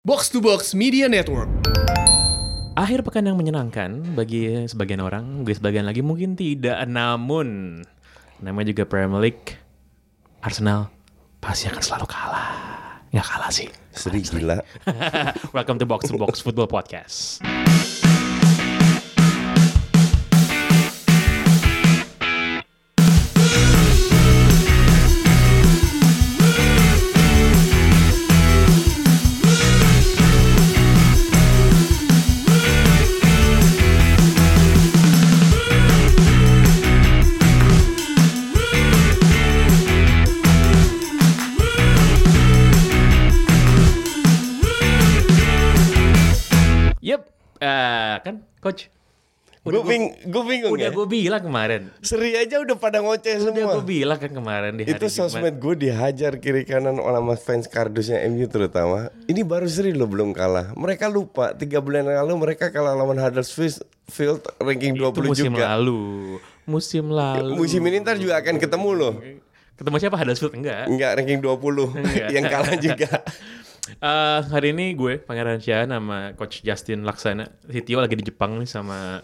Box to Box Media Network. Akhir pekan yang menyenangkan bagi sebagian orang, bagi sebagian lagi mungkin tidak. Namun, namanya juga Premier League, Arsenal pasti akan selalu kalah. Nggak kalah sih. Seri gila. Welcome to Box to Box Football Podcast. Kan coach. Gue bing, gue bingung Udah ya. gue bilang kemarin. Seri aja udah pada ngoceh Udah semua. gue bilang kan kemarin di hari Itu sosmed gue dihajar kiri kanan oleh mas fans kardusnya MU terutama. Ini baru seri lo belum kalah. Mereka lupa tiga bulan lalu mereka kalah lawan Huddersfield ranking 20 Itu musim juga. lalu. Musim lalu. Musim ini ntar juga akan ketemu loh. Ketemu siapa Huddersfield enggak? Enggak ranking 20 Enggak. yang kalah juga. Eh, hari ini gue Pangeran Syah sama Coach Justin Laksana. Si Tio lagi di Jepang nih sama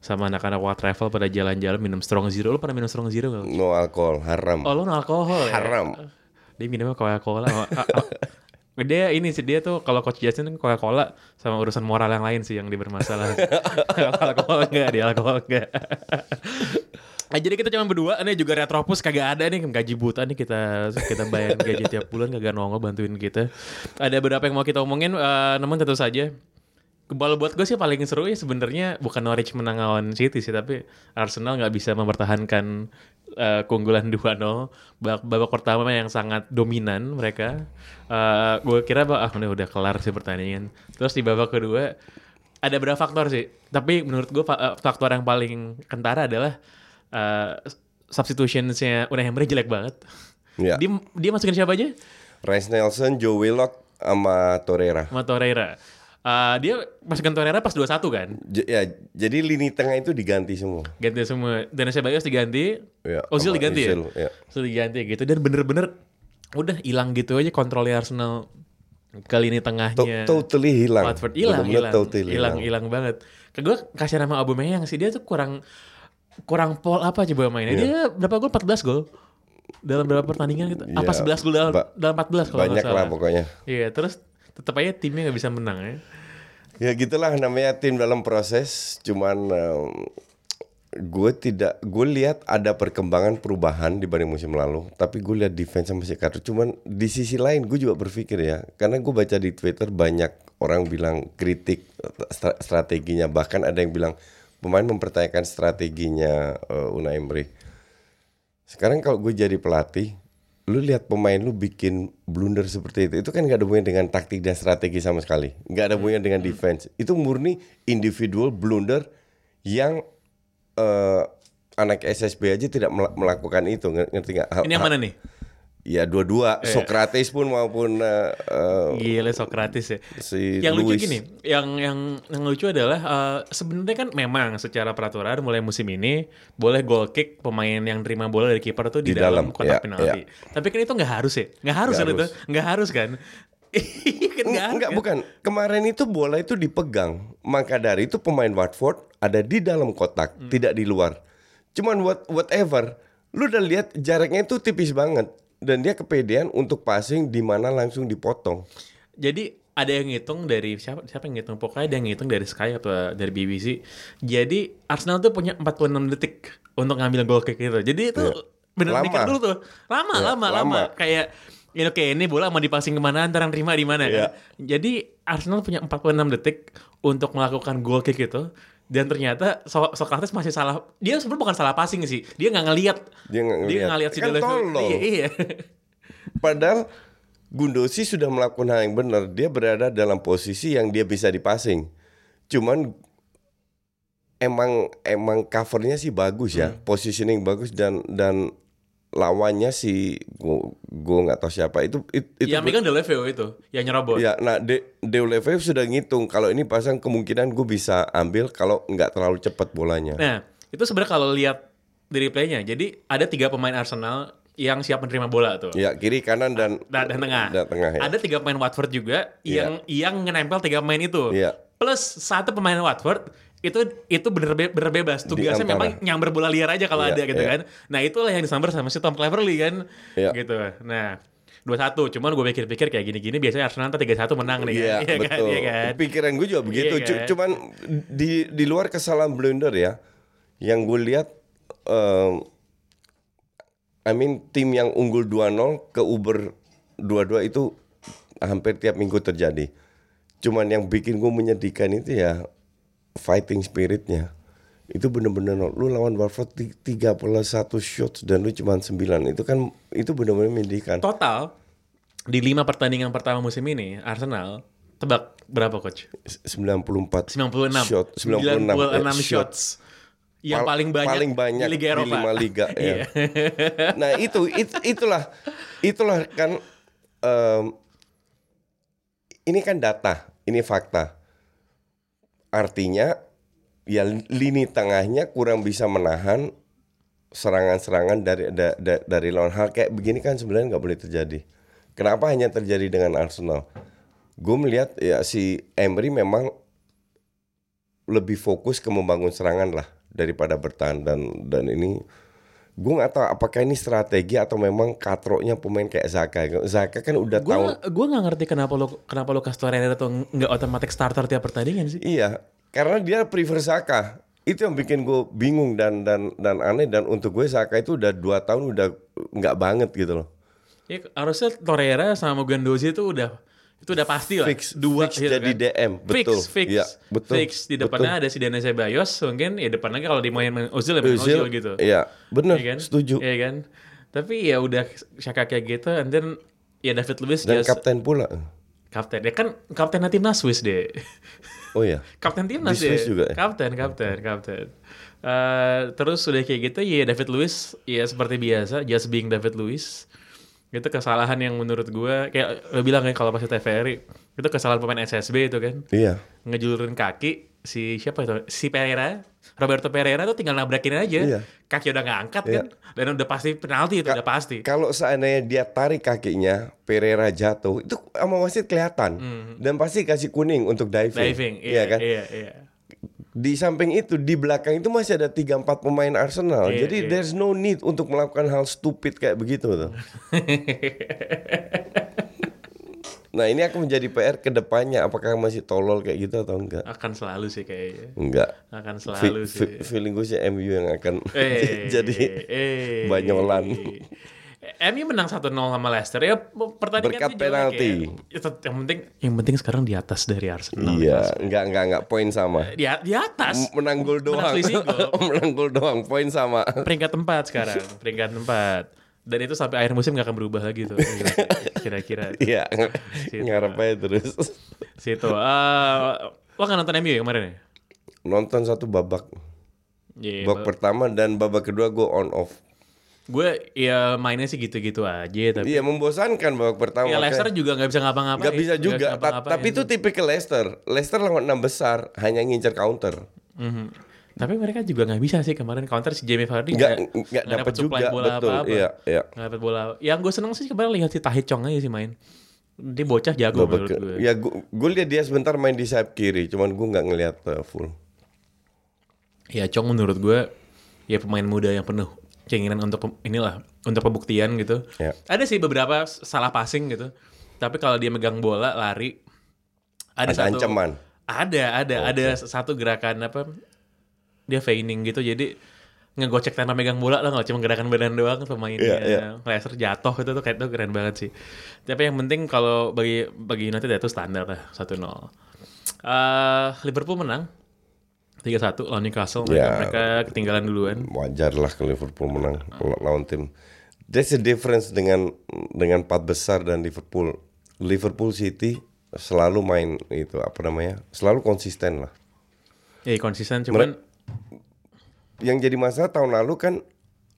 sama anak-anak Wild Travel pada jalan-jalan minum Strong Zero. Lo pernah minum Strong Zero nggak? No alkohol, haram. Oh lo no alkohol ya? Haram. Dia minumnya Coca-Cola. Oh, ah, ah. dia ini sih dia tuh kalau Coach Justin kan Coca-Cola sama urusan moral yang lain sih yang dia bermasalah. Kalau alkohol enggak, dia alkohol enggak. Nah, jadi kita cuma berdua, ini juga Retropus kagak ada nih gaji buta nih kita kita bayar gaji tiap bulan kagak nongol bantuin kita. Ada beberapa yang mau kita omongin, eh, namun tentu saja Kebal buat gue sih paling seru ya sebenarnya bukan Norwich menang lawan City sih tapi Arsenal nggak bisa mempertahankan eh, keunggulan 2-0 babak, babak pertama yang sangat dominan mereka Eh, gue kira ah udah udah kelar sih pertandingan terus di babak kedua ada berapa faktor sih tapi menurut gue fa- faktor yang paling kentara adalah eh, substitutionsnya Unai Emery jelek banget. Ya. dia dia masukin siapa aja? Rice Nelson, Joe Willock sama Torreira. sama Torreira. Eh, dia masukin Torreira pas 2-1 kan? J- ya, jadi lini tengah itu diganti semua. ganti semua. Dan Ceballos diganti. Ya, Ozil sama diganti Ozil, ya ya. Ozil diganti gitu. Dan bener-bener udah hilang gitu aja kontrolnya Arsenal ke lini To- tengahnya totally hilang. Watford. Hilang hilang. totally hilang hilang. banget. Ke gue kasih nama Aubameyang sih. Dia tuh kurang kurang pol apa coba mainnya Iya. dia berapa gol 14 gol dalam berapa pertandingan gitu apa Iya, 11 gol dalam, ba- dalam 14 kalau Banyak lah pokoknya. iya terus tetap aja timnya nggak bisa menang ya Ya gitulah namanya tim dalam proses. Cuman gue tidak, gue lihat ada perkembangan perubahan dibanding musim lalu. Tapi gue lihat defense masih kacau. Cuman di sisi lain gue juga berpikir ya, karena gue baca di Twitter banyak orang bilang kritik stra- strateginya. Bahkan ada yang bilang pemain mempertanyakan strateginya eh, Unai Emery. Sekarang kalau gue jadi pelatih, lu lihat pemain lu bikin blunder seperti itu, itu kan nggak ada hubungannya dengan taktik dan strategi sama sekali, nggak ada hubungannya dengan defense. Itu murni individual blunder yang eh, anak SSB aja tidak mel- melakukan itu, Nger- ngerti nggak? Hal- ini yang mana nih Ya dua-dua, Socrates pun maupun eh, eh, Gila Socrates ya. si yang lucu Luis. gini, yang yang yang lucu adalah eh, sebenarnya kan memang secara peraturan mulai musim ini boleh goal kick pemain yang terima bola dari kiper tuh di, Di dalam, dalam, kotak ya, penalti. Tapi kan itu nggak harus ya, nggak harus Nggak kan itu, harus. nggak harus kan? Iya kan. Enggak, kan? bukan. Kemarin itu bola itu dipegang. Maka dari itu pemain Watford ada di dalam kotak, Hmm. tidak di luar. Cuman what, whatever, lu udah lihat jaraknya itu tipis banget dan dia kepedean untuk passing di mana langsung dipotong. Jadi ada yang ngitung dari siapa siapa yang ngitung pokoknya ada yang ngitung dari Sky atau dari BBC. Jadi Arsenal tuh punya 46 detik untuk ngambil goal kick itu. Jadi itu Iya. bener Lama. mikir dulu tuh. Lama, Iya, lama, lama, lama. Kayak ini oke ini bola mau dipasing ke mana antara yang terima di mana Iya. kan. Jadi Arsenal punya 46 detik untuk melakukan goal kick itu dan ternyata so Socrates masih salah. Dia sebenarnya bukan salah passing sih. Dia nggak ngelihat. Dia nggak ngelihat. si Kan Deleuze. tolol. Iya, iya. Padahal Gundosi sudah melakukan hal yang benar. Dia berada dalam posisi yang dia bisa dipasing. Cuman emang emang covernya sih bagus ya, positioning bagus dan dan lawannya si gua gua nggak tahu siapa itu it- itu yang megang Deleveo itu, yang nyerobot. ya nah De Deuleve sudah ngitung kalau ini pasang kemungkinan gue bisa ambil kalau nggak terlalu cepat bolanya Nah, itu sebenarnya kalau lihat dari playnya, jadi ada tiga pemain Arsenal yang siap menerima bola tuh. Ya kiri kanan dan Dan, dan tengah. dan tengah ya. Ada tiga pemain Watford juga Iya. yang yang ngenempel tiga pemain itu. Iya. Plus satu pemain Watford itu itu bener, be- bener bebas tugasnya memang nyamber bola liar aja kalau Iya, ada gitu iya. kan. Nah itulah yang disamber sama si Tom Cleverley kan. Iya. Gitu. Nah dua satu. Cuman gue pikir-pikir kayak gini-gini biasanya Arsenal ntar tiga satu menang nih. Kan? Iya kan? betul. Iya kan? Pikiran gue juga begitu. Cu- kan? Cuman di di luar kesalahan blunder ya, yang gue lihat, em, I mean tim yang unggul 2-0 ke Uber 2-2 itu hampir tiap minggu terjadi. Cuman yang bikin gue menyedihkan itu ya fighting spiritnya. Itu bener-bener lu lawan Watford 31 shots dan lu cuma 9. Itu kan itu bener-bener menyedihkan. Total di lima pertandingan pertama musim ini Arsenal tebak berapa coach? 94 96. shot 96, 96 ya, shots. Yang Pal- paling banyak, paling banyak di Liga Eropa. lima liga ya. Iya. nah itu, it- itulah itulah kan em, ini kan data ini fakta artinya ya lini tengahnya kurang bisa menahan serangan-serangan dari da- da- dari lawan. Hal kayak begini kan sebenarnya nggak boleh terjadi. Kenapa hanya terjadi dengan Arsenal? Gue melihat ya si Emery memang lebih fokus ke membangun serangan lah daripada bertahan dan dan ini gue nggak tahu apakah ini strategi atau memang katroknya pemain kayak Zaka. Zaka kan udah Gue tahu gue nggak ngerti kenapa lo kenapa lo Torreira tuh nggak otomatis starter tiap pertandingan sih. iya karena dia prefer Zaka. Itu yang bikin gue bingung dan dan dan aneh. Dan untuk gue Zaka itu udah dua tahun udah nggak banget gitu loh. Ya, harusnya Torreira sama Guendouzi itu udah itu udah pasti lah. Fix, Dua fix gitu jadi kan. DM, Fix, betul. fix, Iya, betul, fix. Di depannya ada si Dana Ceballos, mungkin ya depan lagi kalau dimainin Ozil ya main Ozil, gitu. iya bener Iya kan? setuju Iya kan? Tapi ya udah Shaka kayak gitu and then ya David Luiz dan just kapten pula kapten. Ya kan kapten timnas Swiss deh. oh ya kapten timnas Di. Swiss juga ya? Kapten, kapten, kapten. Eh, terus udah kayak gitu ya David Luiz ya seperti biasa just being David Luiz. Itu kesalahan yang menurut gue kayak lo bilang ya kalau pas di TVRI itu kesalahan pemain SSB itu kan iya ngejulurin kaki si siapa itu si Pereira Roberto Pereira tuh tinggal nabrakin aja Iya. kaki udah nggak angkat Iya. kan dan udah pasti penalti itu udah pasti Kalau seandainya dia tarik kakinya, Pereira jatuh, itu sama wasit kelihatan. Dan pasti kasih kuning untuk diving. Hmm. diving Iya kan? iya iya Di samping itu, di belakang itu masih ada 3-4 pemain Arsenal. Iya, Jadi iya. there's no need untuk melakukan hal stupid kayak begitu tuh. nah ini akan menjadi PR ke depannya. Apakah masih tolol kayak gitu atau enggak? akan selalu sih kayaknya Enggak. akan Fe- selalu sih fe- feeling gue sih MU yang akan Eh, jadi eh. banyolan. MU menang 1-0 sama Leicester ya pertandingan Berkat itu jelek penalti. ya. Yang penting yang penting sekarang di atas dari Arsenal Iya, enggak enggak enggak poin sama. di, di atas menang gol doang. Menang gol. menang gol doang, poin sama. peringkat tempat sekarang peringkat tempat dan itu sampai akhir musim gak akan berubah lagi tuh kira-kira Iya, ngarep aja terus. situ Eh, lo kan nonton MU ya kemarin ya Nonton satu babak, Iya, babak pertama dan babak kedua gue on off. Gue ya mainnya sih gitu-gitu aja tapi Iya membosankan babak pertama. ya Leicester kayak- juga nggak bisa ngapa-ngapain nggak bisa juga. Ngapa-ngapain. tapi itu tipikal Leicester. Leicester lawan enam besar hanya ngincer counter. Mhm. Tapi mereka juga nggak bisa sih kemarin counter si Jamie Vardy Nggak nggak- dapat juga bola betul. apa-apa. Iya iya. Nggak dapat bola. Yang gue seneng sih kemarin lihat si Tahit Chong aja sih main. Dia bocah jago Babak menurut gue. ya gue lihat dia sebentar main di sayap kiri, cuman gue nggak ngelihat uh, full. Ya Chong menurut gue ya pemain muda yang penuh keinginan untuk inilah untuk pembuktian gitu. Ya. Ada sih beberapa salah passing gitu. Tapi kalau dia megang bola lari ada, Ada satu ancaman. Ada, ada, ada satu gerakan apa? Dia feigning gitu. Jadi ngegocek tanpa megang bola lah nggak cuma gerakan badan doang pemainnya Iya, iya. Leicester jatuh itu tuh kayak itu keren banget sih tapi yang penting kalau bagi bagi United ya itu standar lah 1-0 Eh, Liverpool menang 3-1 lawan Newcastle mereka, Ya. mereka ketinggalan duluan wajar lah kalau Liverpool menang law- lawan tim. There's a difference dengan dengan empat besar dan Liverpool. Liverpool City selalu main itu apa namanya? Selalu konsisten lah. ya konsisten cuman Yang jadi masalah tahun lalu kan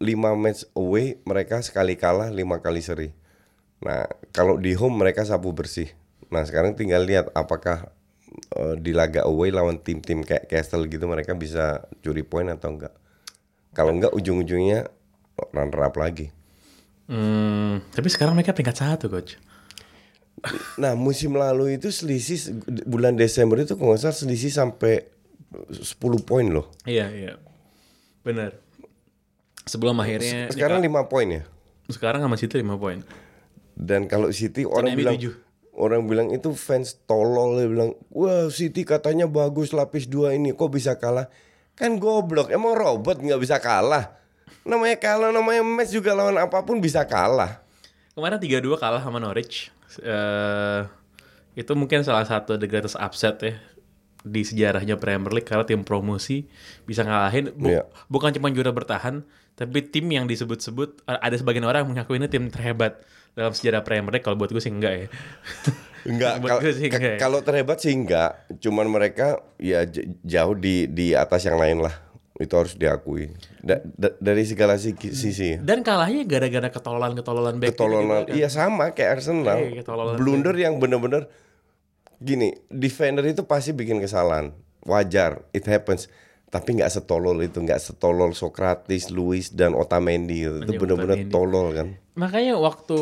5 match away mereka sekali kalah, lima kali seri. Nah, kalau di home mereka sapu bersih. Nah, sekarang tinggal lihat apakah eh, di laga away lawan tim-tim kayak Castle gitu mereka bisa curi poin atau enggak. Kalau enggak ujung-ujungnya runner up lagi. Hmm, tapi sekarang mereka peringkat satu coach. Nah musim lalu itu selisih bulan Desember itu kalau nggak salah selisih sampai 10 poin loh. Iya iya, benar. Sebelum akhirnya Sekarang 5 poin ya. sekarang sama City 5 poin. Dan kalau City orang MU bilang tujuh. Orang bilang itu fans tolol dia bilang, "Wah, City katanya bagus lapis dua ini, kok bisa kalah?" Kan goblok, emang robot nggak bisa kalah. Namanya kalah, namanya match juga lawan apa pun bisa kalah. Kemarin 3-2 kalah sama Norwich. Eh itu mungkin salah satu the greatest upset ya di sejarahnya Premier League karena tim promosi bisa ngalahin bu- Iya. bukan cuma juara bertahan tapi tim yang disebut-sebut ada sebagian orang mengakui ini tim terhebat dalam sejarah Premier League kalau buat gue sih enggak ya. Enggak, kal- sih ya. kalau terhebat sih enggak. Cuman mereka ya jauh di di atas yang lain lah. Itu harus diakui. Da- da- dari segala si- sisi. Dan kalahnya gara-gara ketololan-ketololan back Ketololan, kan. iya sama kayak Arsenal. Ketololan Blunder yang bener-bener gini, defender itu pasti bikin kesalahan. Wajar, it happens. Tapi nggak setolol itu, nggak setolol Socrates, Luis dan Otamendi. Itu Anjing, bener-bener Otamendi. tolol kan. Makanya waktu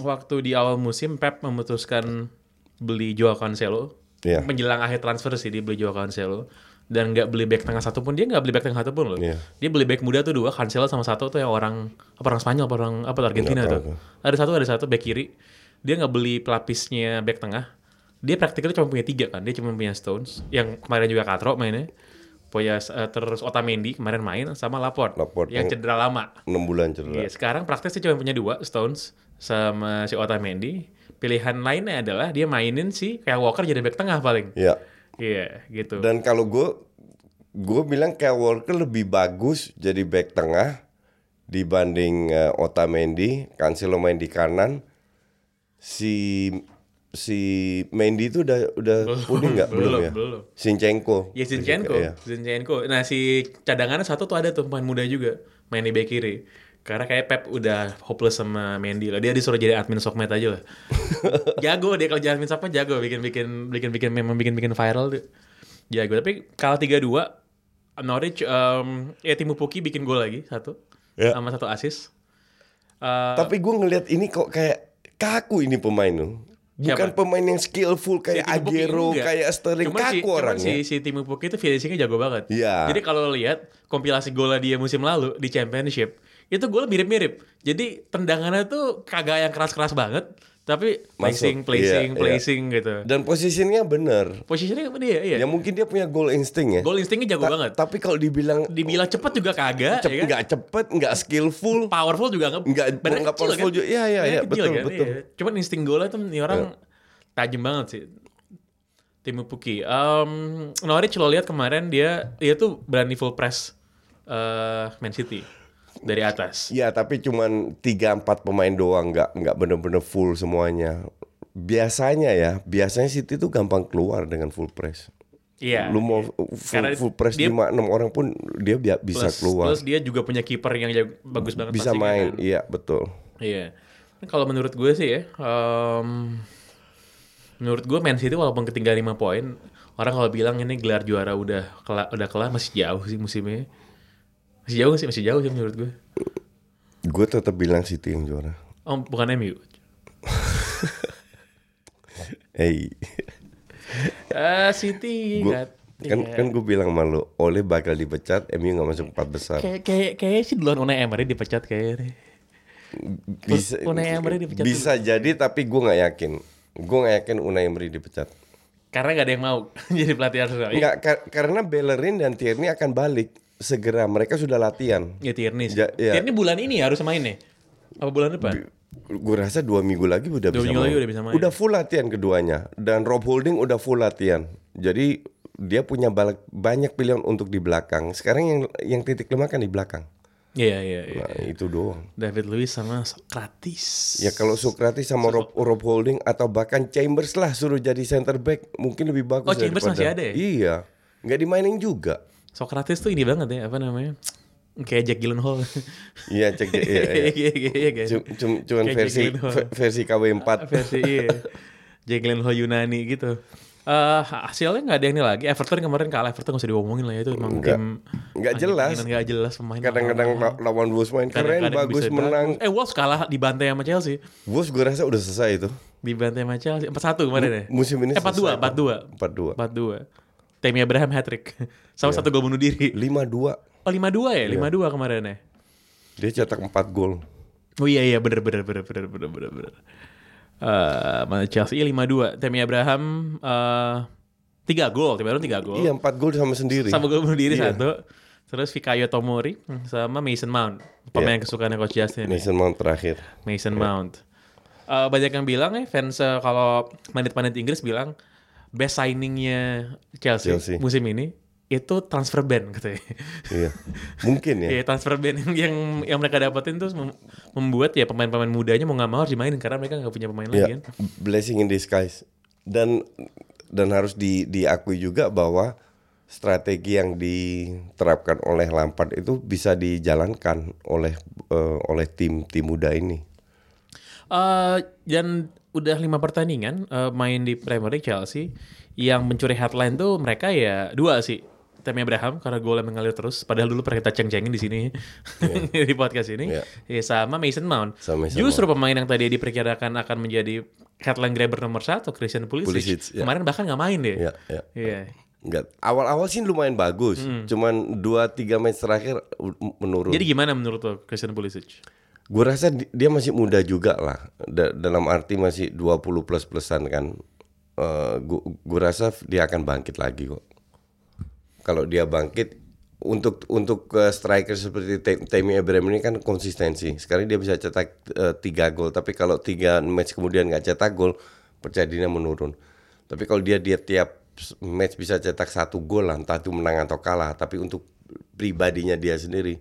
waktu di awal musim Pep memutuskan beli Joao Cancelo. Iya. Menjelang akhir transfer sih dia beli Joao Cancelo dan nggak beli back tengah satu pun dia nggak beli back tengah satu pun loh. Iya. Dia beli back muda tuh dua Cancelo sama satu tuh yang orang apa orang Spanyol apa orang apa Argentina tuh. Ada satu ada satu back kiri. Dia nggak beli pelapisnya back tengah. Dia praktiknya cuma punya tiga kan. Dia cuma punya Stones yang kemarin juga Katro mainnya. Punya eh, terus Otamendi kemarin main sama Laporte, Laporte yang yang- cedera lama. 6 bulan cedera. Iya, sekarang praktis dia cuma punya dua, Stones sama si Otamendi. Pilihan lainnya adalah dia mainin si Kyle Walker jadi back tengah paling. Iya. Iya, gitu. Dan kalau gue gue bilang Kyle Walker lebih bagus jadi back tengah dibanding eh, Otamendi, Cancelo main di kanan. Si si Mendy itu udah udah pulih nggak belum, belum, ya? belum. Sinchenko. Ya Zinchenko, Iya. Zinchenko. Nah si cadangannya satu tuh ada tuh pemain muda juga main di back kiri. Karena kayak Pep udah hopeless sama Mendy lah. Dia disuruh jadi admin sokmed aja lah. jago dia kalau jadi admin sokmed jago bikin bikin bikin bikin memang bikin bikin viral tuh. Jago. Tapi kalah 3-2 Norwich em, ya Timu Puki bikin gol lagi satu Ya. sama satu assist. Eh, Tapi gue ngelihat ini kok kayak kaku ini pemain tuh. Bukan Siapa? pemain yang skillful kayak Puki Agero, kayak Sterling Cuman si, kaku cuman orangnya. si, si Timu Puki itu finishingnya jago banget. Iya. Jadi kalau lihat kompilasi golnya dia musim lalu di Championship, itu gol mirip-mirip. Jadi tendangannya tuh kagak yang keras-keras banget, tapi placing, Masuk. placing, Iya, placing gitu. Dan posisinya bener. Posisinya apa dia? Iya. Ya mungkin dia punya goal insting ya. Gol instingnya jago Ta- banget. Tapi kalau dibilang Dibilang cepet juga kagak, cep, ya kan? nggak cepet, nggak skillful, Powerful juga nggak. Nggak- badannya nggak kecil powerful juga. Iya, iya, iya, betul, kan? betul. Iya. Cuman insting golnya tuh ini orang tajam banget sih. Timu Puki. Um, Norwich lo lihat kemarin dia dia tuh berani full press eh Man City dari atas. Iya, tapi cuman 3 4 pemain doang, nggak nggak bener-bener full semuanya. Biasanya ya, biasanya City tuh gampang keluar dengan full press. Iya. Lu mau Karena full, full press dia- 5 6 orang pun dia bi- bisa plus, keluar. Plus dia juga punya kiper yang bagus banget bisa passingnya main. kan. Iya, betul. Iya. Kalau menurut gue sih ya, em, menurut gue Man City walaupun ketinggalan 5 poin, orang kalau bilang ini gelar juara udah kelar, udah kelar masih jauh sih musimnya. Masih jauh sih, masih jauh sih menurut gue. Gue tetap bilang City yang juara. Oh, bukan MU. Hey. Ah, City Gua, nggak- kan iya. kan gue bilang malu, oleh bakal dipecat, MU nggak masuk empat besar. kayak kayak kayak sih duluan Unai Emery dipecat kayaknya. Bisa Unai Emery dipecat bisa jadi tapi gue nggak yakin. Gue nggak yakin Unai Emery dipecat. Karena nggak ada yang mau jadi pelatih Arsenal. Ya, Enggak ka- karena Bellerin dan Tierney akan balik segera. Mereka sudah latihan. ya Tierney. Ja- iya. Tierney bulan ini harus main nih. Apa bulan depan? Gue rasa dua minggu lagi udah Dua bisa minggu main. lagi udah bisa main. Udah full latihan keduanya. Dan Rob Holding udah full latihan. Jadi dia punya banyak pilihan untuk di belakang. Sekarang yang yang titik lemah kan di belakang. Iya iya iya. Nah, itu doang. David Luiz sama Socrates. Ya kalau Socrates sama Rob, Rob Holding atau bahkan Chambers lah suruh jadi center back mungkin lebih bagus Oh, Chambers daripada- masih ada ya? Iya. nggak dimainin juga. Socrates tuh ini banget ya, apa namanya? Kayak Jack Gyllenhaal. Iya cek iya, iya. Iya iya iya. Cum- cum- cuman Kayak versi Jack versi KW4. Versi iya. Jack Gyllenhaal Yunani gitu. Eh, hasilnya nggak ada yang ini lagi. Everton kemarin kalah. Everton nggak usah diomongin lah ya, itu emang Nggak- tim nggak jelas. nggak jelas pemain. Kadang-kadang la- lawan Wolves main keren, Kadang-kadang bagus, bisa menang. Eh Wolves kalah dibantai sama Chelsea. Wolves gue rasa udah selesai itu. Dibantai sama Chelsea. 4-1 kemarin ya. Musim ini Eh 4-2, selesai. 4-2. 4-2. 4-2. Tammy Abraham hat-trick. Sama Iya. satu gol bunuh diri. 5-2. Oh 5-2 Iya. ya? 5-2 kemarin ya? Dia cetak 4 gol. Oh iya iya bener bener bener bener bener bener bener. Eh, mana Chelsea iya 5-2. Tammy Abraham eh 3 gol, Tammy Abraham 3 gol. Iya 4 gol sama sendiri. Sama gol bunuh diri Iya. satu. Terus Fikayo Tomori sama Mason Mount. Pemain Iya. kesukaannya Coach Justin. nih. Mason Mount terakhir. Mason Mount. Eh, banyak yang bilang ya fans eh, kalau pandit-pandit Inggris bilang best signingnya Chelsea, Chelsea. musim ini itu transfer ban katanya. Iya. Mungkin ya. Iya transfer ban yang, yang mereka dapetin mem- membuat ya pemain-pemain mudanya mau nggak mau harus dimainin karena mereka nggak punya pemain lagi Ya, kan. blessing in disguise. Dan dan harus di, diakui juga bahwa strategi yang diterapkan oleh Lampard itu bisa dijalankan oleh eh, oleh tim tim muda ini. Eh, dan udah lima pertandingan eh, main di Premier League Chelsea yang mencuri headline tuh mereka ya dua sih. Tammy Abraham karena golnya mengalir terus padahal dulu pernah kita ceng-cengin di sini di podcast ini Iya. Ya, sama Mason Mount. Sama Mason Justru pemain yang tadi diperkirakan akan menjadi headline grabber nomor satu Christian Pulisic, Pulisic, ya. kemarin bahkan nggak main deh. Ya, ya. Iya. Enggak. Awal-awal sih lumayan bagus. Hmm. Cuman 2 3 match terakhir u- menurun. Jadi gimana menurut lo Christian Pulisic? Gue rasa di- dia masih muda juga lah. Da- dalam arti masih 20 plus plusan kan. gue rasa dia akan bangkit lagi kok. Kalau dia bangkit untuk untuk eh, striker seperti Tammy Abraham ini kan konsistensi. Sekarang dia bisa cetak eh, tiga gol, tapi kalau tiga match kemudian nggak cetak gol, percaya menurun. Tapi kalau dia dia tiap match bisa cetak satu gol lah, entah itu menang atau kalah. Tapi untuk pribadinya dia sendiri,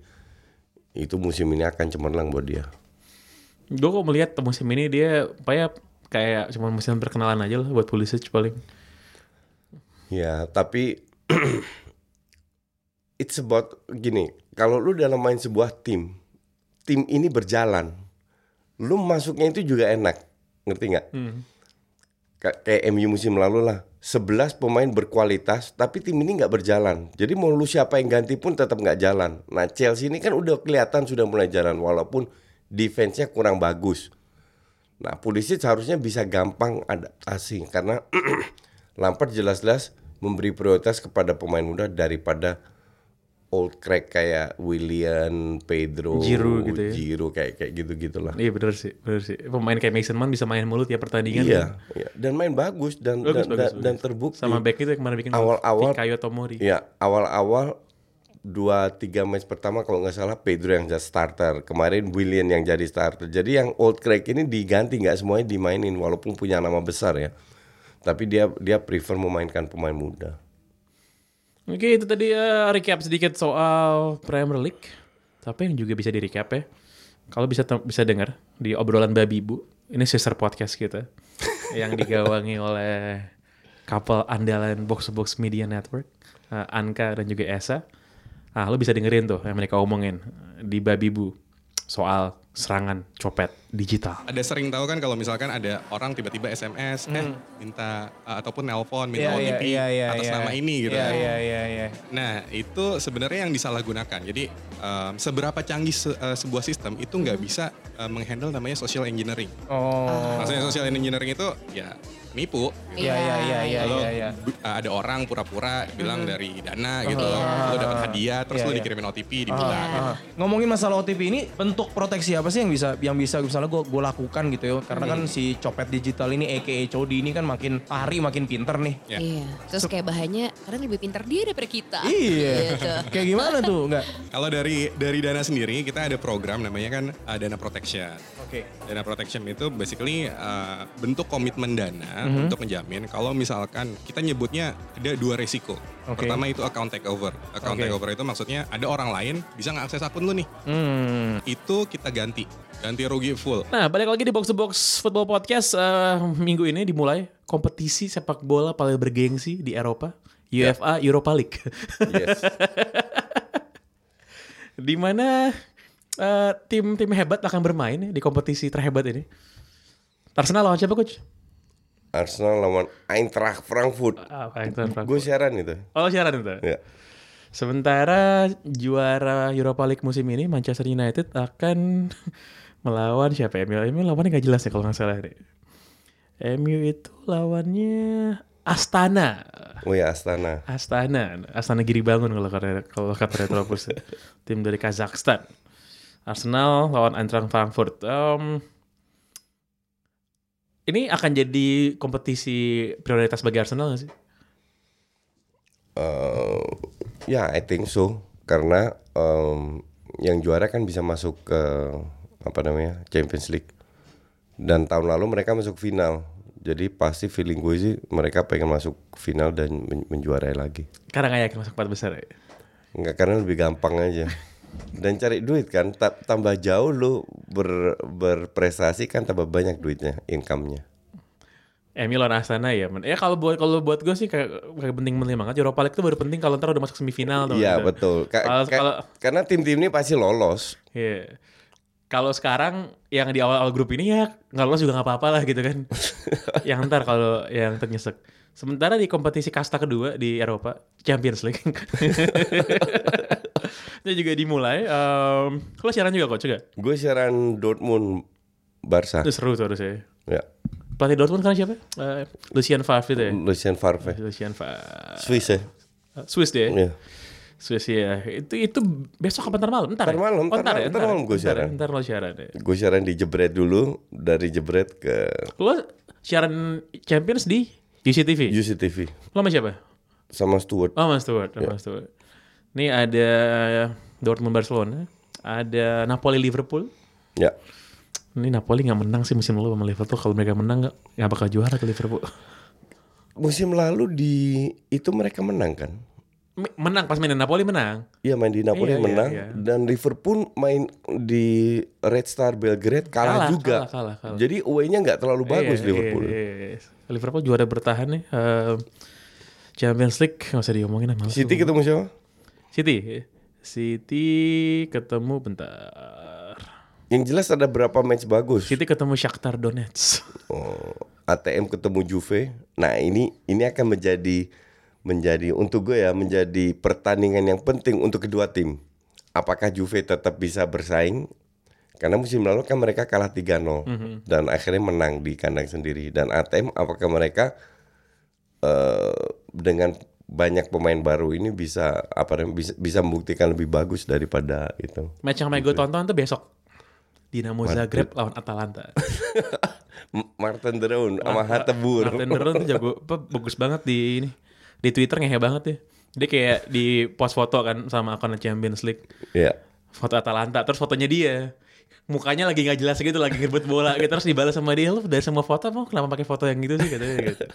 itu musim ini akan cemerlang buat dia. Gue kok melihat musim ini dia kayak kayak cuma musim perkenalan aja lah buat Pulisic paling. Ya, tapi it's about gini, kalau lu dalam main sebuah tim, tim ini berjalan, lu masuknya itu juga enak, ngerti nggak? Ka- Kayak MU musim lalu lah, 11 pemain berkualitas, tapi tim ini nggak berjalan. Jadi mau lu siapa yang ganti pun tetap nggak jalan. Nah Chelsea ini kan udah kelihatan sudah mulai jalan, walaupun defense-nya kurang bagus. Nah, Pulisic harusnya bisa gampang adaptasi karena Lampard jelas-jelas memberi prioritas kepada pemain muda daripada old crack kayak William, Pedro, Giroud gitu ya. Giroud, kayak kayak gitu-gitulah. Iya bener sih, bener sih. Pemain kayak Mason Mount bisa main mulu tiap pertandingan. Iya, kan. iya, dan main bagus dan Bagus, dan, bagus, dan, bagus. dan terbukti. Sama back itu yang kemarin bikin Awal-awal- Fikayo Tomori. Iya, awal-awal dua tiga match pertama kalau nggak salah Pedro yang jadi starter, kemarin William yang jadi starter. Jadi yang old crack ini diganti nggak semuanya dimainin walaupun punya nama besar ya. Tapi dia dia prefer memainkan pemain muda. Oke itu tadi ya recap sedikit soal Premier League. Tapi yang juga bisa di recap ya. Kalau bisa bisa dengar di obrolan babi bu. Ini sister podcast kita yang digawangi oleh couple andalan box box media network eh, Anka dan juga Esa. Ah lo bisa dengerin tuh yang mereka omongin di babi bu soal serangan copet digital. ada sering tahu kan kalau misalkan ada orang tiba-tiba SMS eh minta uh, ataupun nelpon minta Hmm. Iya, OTP iya, iya, atas iya. nama ini gitu. Iya, kan. iya, iya, iya. Nah itu sebenarnya yang disalahgunakan. Jadi um, seberapa canggih se- uh, sebuah sistem itu nggak bisa uh, menghandle namanya social engineering. Oh. Maksudnya social engineering itu ya nipu. Iya, iya, iya, iya, iya, iya. uh, ada orang pura-pura bilang dari dana gitu, Ah. lo dapat hadiah, terus Iya, lo iya. dikirimin OTP, dibilang. gitu. Ah, ngomongin masalah OTP ini bentuk proteksi apa sih yang bisa yang bisa misalnya gue gue lakukan gitu ya karena kan si copet digital ini aka Cody ini kan makin hari makin pinter nih Ya. Iya. Terus kayak bahannya karena lebih pintar dia daripada kita. iya Gitu. kayak gimana tuh nggak Kalau dari dari dana sendiri kita ada program namanya kan uh, dana protection. oke Dana protection itu basically uh, bentuk komitmen dana Mhm. untuk menjamin kalau misalkan kita nyebutnya ada dua resiko. Oke. Pertama itu account takeover. Account Oke. takeover itu maksudnya ada orang lain bisa ngakses akun lu nih. hmm Itu kita ganti, ganti rugi full. Nah, balik lagi di Box to Box Football Podcast eh, minggu ini dimulai kompetisi sepak bola paling bergengsi di Eropa, UEFA Europa League. Yes. di mana eh, tim-tim hebat akan bermain ya di kompetisi terhebat ini. Arsenal lawan siapa coach? Arsenal lawan Eintracht Frankfurt. Apa yang Frankfurt? Gue siaran itu. Oh siaran itu. Ya. Sementara juara Europa League musim ini Manchester United akan melawan siapa MU? MU lawannya gak jelas ya kalau nggak salah deh. MU itu lawannya Astana. Oh ya Astana. Astana, Astana Giri Bangun kalau kata kalau kata Retropus, tim dari Kazakhstan. Arsenal lawan Eintracht Frankfurt. Em, ini akan jadi kompetisi prioritas bagi Arsenal nggak sih? Eh, ya, I think so. Karena em, yang juara kan bisa masuk ke apa namanya Champions League. Dan tahun lalu mereka masuk final. Jadi pasti feeling gue sih mereka pengen masuk final dan men- menjuarai lagi. Karena nggak yakin masuk empat besar ya. Enggak karena lebih gampang aja. Dan cari duit kan, ta- tambah jauh lu ber- berprestasi kan tambah banyak duitnya, income-nya. MU lawan Astana ya. men. Ya kalau buat kalau buat gue sih kayak, kayak penting-penting banget. Europa League itu baru penting kalau ntar udah masuk semifinal tuh. Iya gitu. betul. Ka- Kalau- ka- kalau- karena tim-tim ini pasti lolos. Iya. Kalau sekarang yang di awal-awal grup ini ya nggak lolos juga nggak apa-apa lah gitu kan. yang ntar kalau yang ternyesek. Sementara di kompetisi kasta kedua di Eropa, Champions League. Itu juga dimulai. Um, lo siaran juga coach juga? Gue siaran Dortmund Barca. Itu seru tuh harusnya. Ya. Pelatih Dortmund kan siapa? Eh, Lucien Favre itu ya? Lucien Favre. Lucien Favre. Swiss ya. Swiss dia. Iya. Swiss ya. Itu itu besok apa ntar malam? Ntar, Ntar ya? malam, Oh, ntar ntar, ya? malam, ntar malam gua Ntar- siaran. Ntar lo siaran ya. Gue siaran di Jebret dulu, dari Jebret ke Lo siaran Champions di UCTV? UCTV Lo sama siapa? sama Stewart. Oh Mas Stewart, oh, Mas Stewart. Ini ada Dortmund Barcelona, ada Napoli Liverpool. Ya. Ini Napoli nggak menang sih musim lalu sama Liverpool. Kalau mereka menang nggak nggak bakal juara ke Liverpool. Musim lalu di itu mereka menang kan? Menang pas mainin Napoli menang. Iya main di Napoli Iya, iya, menang iya. dan Liverpool main di Red Star Belgrade kalah, Kalah, juga. kalah, kalah, kalah. Jadi away-nya nggak terlalu bagus Iya, Liverpool. iya, iya, iya. Liverpool juara bertahan nih. Eh, Champions League nggak usah diomongin lah. City ketemu siapa? City. City ketemu bentar. Yang jelas ada berapa match bagus. City ketemu Shakhtar Donetsk. Oh, ATM ketemu Juve. Nah ini ini akan menjadi menjadi untuk gue ya menjadi pertandingan yang penting untuk kedua tim. Apakah Juve tetap bisa bersaing? Karena musim lalu kan mereka kalah 3-0 dan akhirnya menang di kandang sendiri. Dan ATM apakah mereka eh, dengan banyak pemain baru ini bisa apa bisa bisa membuktikan lebih bagus daripada itu. Match yang main gue tonton tuh besok. Dinamo Zagreb lawan Atalanta. Martin Deron sama Hatebur. Martin Deron tuh jago, bagus banget di ini. Di Twitter ngehe banget ya. Dia kayak di post foto kan sama akun Champions League. Iya. Foto Atalanta, terus fotonya dia. Mukanya lagi nggak jelas gitu, lagi ngerebut bola gitu. Terus dibalas sama dia, lu dari semua foto mau kenapa pakai foto yang gitu sih katanya gitu.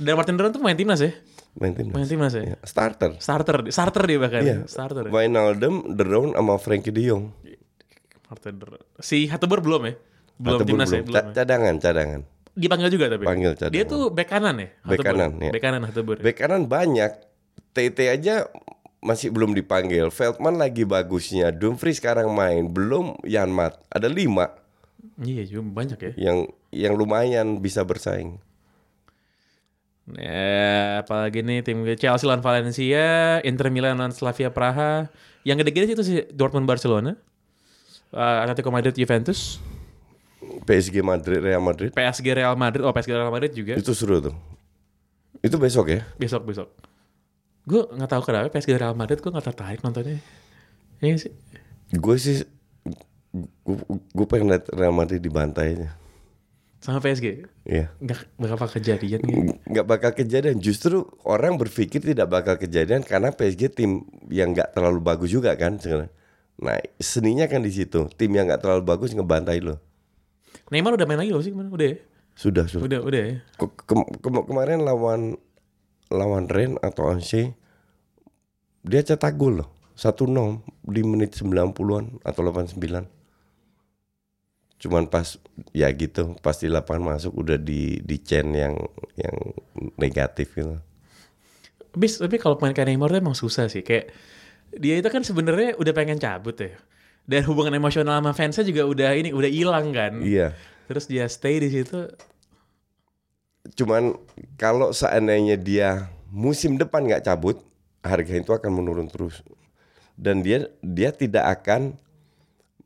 Dan Martin Deron tuh main timnas ya? Main timnas. Main timnas ya? Iya, Starter. Starter, starter dia bahkan. Iya. Starter. ya? Wijnaldum, De Roon sama Frankie De Jong. Martin Deron. Si Hatebur belum ya? Belum Hateboer timnas ya? belum. Belum. Ya? Cadangan, cadangan. Dipanggil juga tapi. Panggil cadangan. Dia tuh bek kanan ya? Bek Hateboer? kanan, ya. Bek kanan Hatebur. Bek kanan banyak. TT aja masih belum dipanggil. Feldman lagi bagusnya. Dumfries sekarang main. Belum Yanmat. Ada lima Iya, juga banyak ya. yang yang lumayan bisa bersaing. Ya, apalagi nih tim Chelsea lawan Valencia, Inter Milan lawan Slavia Praha. Yang gede-gede itu sih Dortmund Barcelona. Uh, Atletico Madrid Juventus, PSG Madrid, Real Madrid. PSG Real Madrid, oh PSG Real Madrid juga Itu seru tuh. Itu besok ya? besok besok. Gue nggak tahu kenapa PSG Real Madrid gue nggak tertarik nontonnya. Iya sih. Gue sih gue pengen liat Real Madrid dibantai aja. Sama PSG. Iya. Nggak bakal kejadian gitu. nggak bakal kejadian justru orang berpikir tidak bakal kejadian karena PSG tim yang nggak terlalu bagus juga kan sekarang nah seninya kan di situ tim yang nggak terlalu bagus ngebantai lo Neymar udah main lagi loh sih ke mana? Udah ya? sudah sudah Udah, udah ya? Ke- ke- ke- kemarin lawan lawan Ren atau Anse dia cetak gol loh 1-0 di menit 90-an atau 89 cuman pas ya gitu pas di lapangan masuk udah di di chain yang yang negatif gitu Bis, tapi kalau pemain kayak Neymar tuh emang susah sih. Kayak dia itu kan sebenarnya udah pengen cabut ya. Dan hubungan emosional sama fansnya juga udah ini udah hilang kan. iya Terus dia stay di situ. cuman kalau seandainya dia musim depan nggak cabut, harga itu akan menurun terus. Dan dia dia tidak akan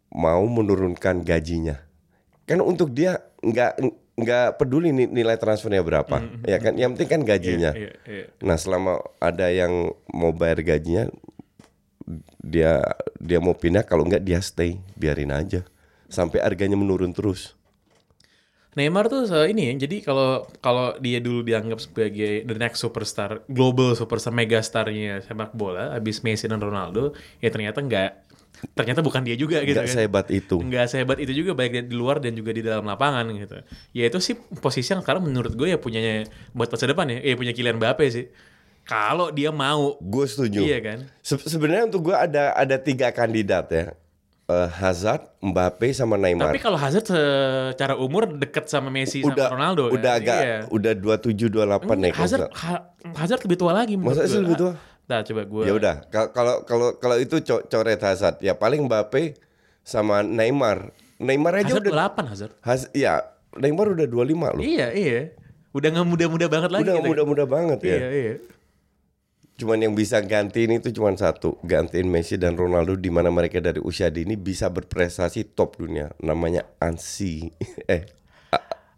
mau menurunkan gajinya. Kan untuk dia nggak nggak peduli ni- nilai transfernya berapa, ya kan? Yang penting kan gajinya. Iya, iya. Nah, selama ada yang mau bayar gajinya, dia dia mau pindah. Kalau nggak dia stay, biarin aja sampai harganya menurun terus. Neymar tuh ini ya, jadi kalau kalau dia dulu dianggap sebagai the next superstar, global superstar, megastarnya sepak bola, habis Messi dan Ronaldo, ya ternyata enggak, ternyata bukan dia juga gitu Nggak kan. sehebat itu. Enggak sehebat itu juga baik di luar dan juga di dalam lapangan gitu. Ya itu sih posisi yang sekarang menurut gue ya punyanya buat masa depan ya, ya punya Kylian Mbappe sih. Kalau dia mau, Gue setuju. Iya kan? Se- sebenarnya untuk gue ada ada tiga kandidat ya. Eh, Hazard, Mbappe, sama Neymar. tapi kalau Hazard secara umur deket sama Messi udah sama Ronaldo udah kan? agak Iya. udah 27 28 nih. kalau Hazard Ha- Hazard lebih tua lagi Masa sih lebih tua? Nah, coba gue. Ya udah, Kal- kalau kalau kalau itu co- coret Hazard, ya paling Mbappe sama Neymar. Neymar aja Hazard udah 28 Hazard. Haz- ya, Neymar udah 25 loh. Iya, iya. Udah nggak muda-muda banget lagi udah gitu. muda-muda banget ya. Iya, iya. Cuman yang bisa gantiin itu cuma satu, gantiin Messi dan Ronaldo di mana mereka dari usia dini bisa berprestasi top dunia. Namanya Ansi. eh,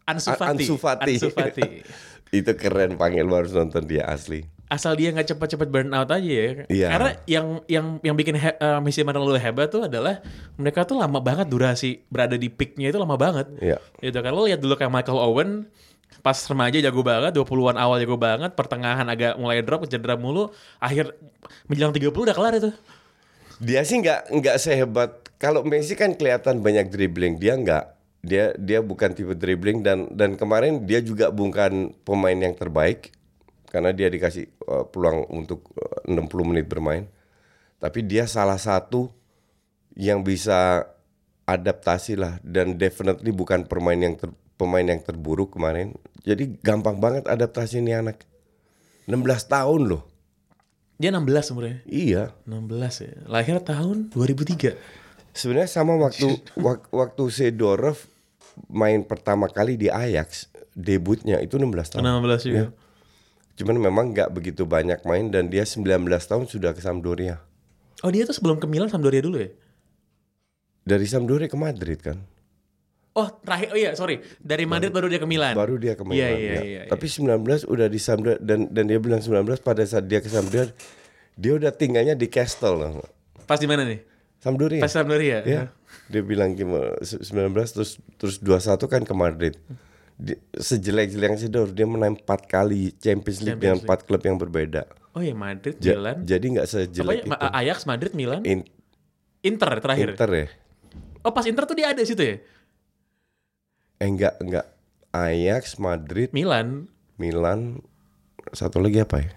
Ansu Fati. Ansu Fati. Ansu Fati. itu keren panggil harus nonton dia asli. Asal dia nggak cepat-cepat burn out aja ya. Iya. Karena yang yang yang bikin he, eh, Messi dan Ronaldo hebat tuh adalah mereka tuh lama banget durasi berada di peaknya itu lama banget. Iya. Itu kan lo lihat dulu kayak Michael Owen pas remaja jago banget, 20-an awal jago banget, pertengahan agak mulai drop, cedera mulu, akhir menjelang 30 udah kelar itu. Dia sih nggak nggak sehebat kalau Messi kan kelihatan banyak dribbling, dia nggak. Dia dia bukan tipe dribbling dan dan kemarin dia juga bukan pemain yang terbaik karena dia dikasih uh, peluang untuk uh, 60 menit bermain. Tapi dia salah satu yang bisa adaptasi lah dan definitely bukan pemain yang ter- pemain yang terburuk kemarin. Jadi gampang banget adaptasi ini anak. 16 tahun loh. Dia 16 umurnya. Iya. 16 ya. Lahir tahun 2003. Sebenarnya sama waktu wak- waktu Seedorf main pertama kali di Ajax, debutnya itu 16 tahun. 16 juga. Iya. Cuman memang nggak begitu banyak main dan dia 19 tahun sudah ke Sampdoria. Oh dia tuh sebelum ke Milan Sampdoria dulu ya? Dari Sampdoria ke Madrid kan. Oh terakhir, oh iya sorry. Dari Madrid baru dia ke Milan. Baru dia ke Milan. Iya, iya, ya. iya, iya. Tapi 19 udah di Sampdoria dan dan dia bilang 19 pada saat dia ke Sampdoria dia udah tinggalnya di Castle loh. Pas di mana nih? Sampdoria. Pas Sampdoria. Ya. Dia bilang gimana 19 terus terus 21 kan ke Madrid. Di, sejelek-jeleknya sih Dor, dia menang 4 kali Champions League dengan 4 klub yang berbeda. Oh iya Madrid, Ja- Milan. jadi nggak Apa sejelek ya? itu. Ajax, Madrid, Milan. In- Inter terakhir. Inter ya? Oh pas Inter tuh dia ada situ ya? Eh enggak, enggak. Ajax, Madrid, Milan. Milan, satu lagi apa ya?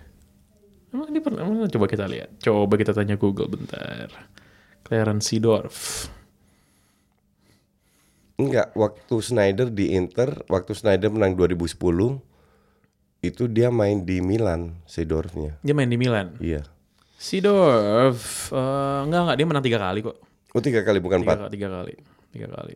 Emang dia pernah? emang coba kita lihat. Coba kita tanya Google bentar. Clarence Seedorf. Enggak, waktu Snyder di Inter, waktu Snyder menang 2010, itu dia main di Milan, Seedorfnya. Dia main di Milan. Iya. Seedorf. eh, enggak, enggak. Dia menang tiga kali kok. Oh tiga kali bukan Tiga, empat. tiga kali. Tiga kali.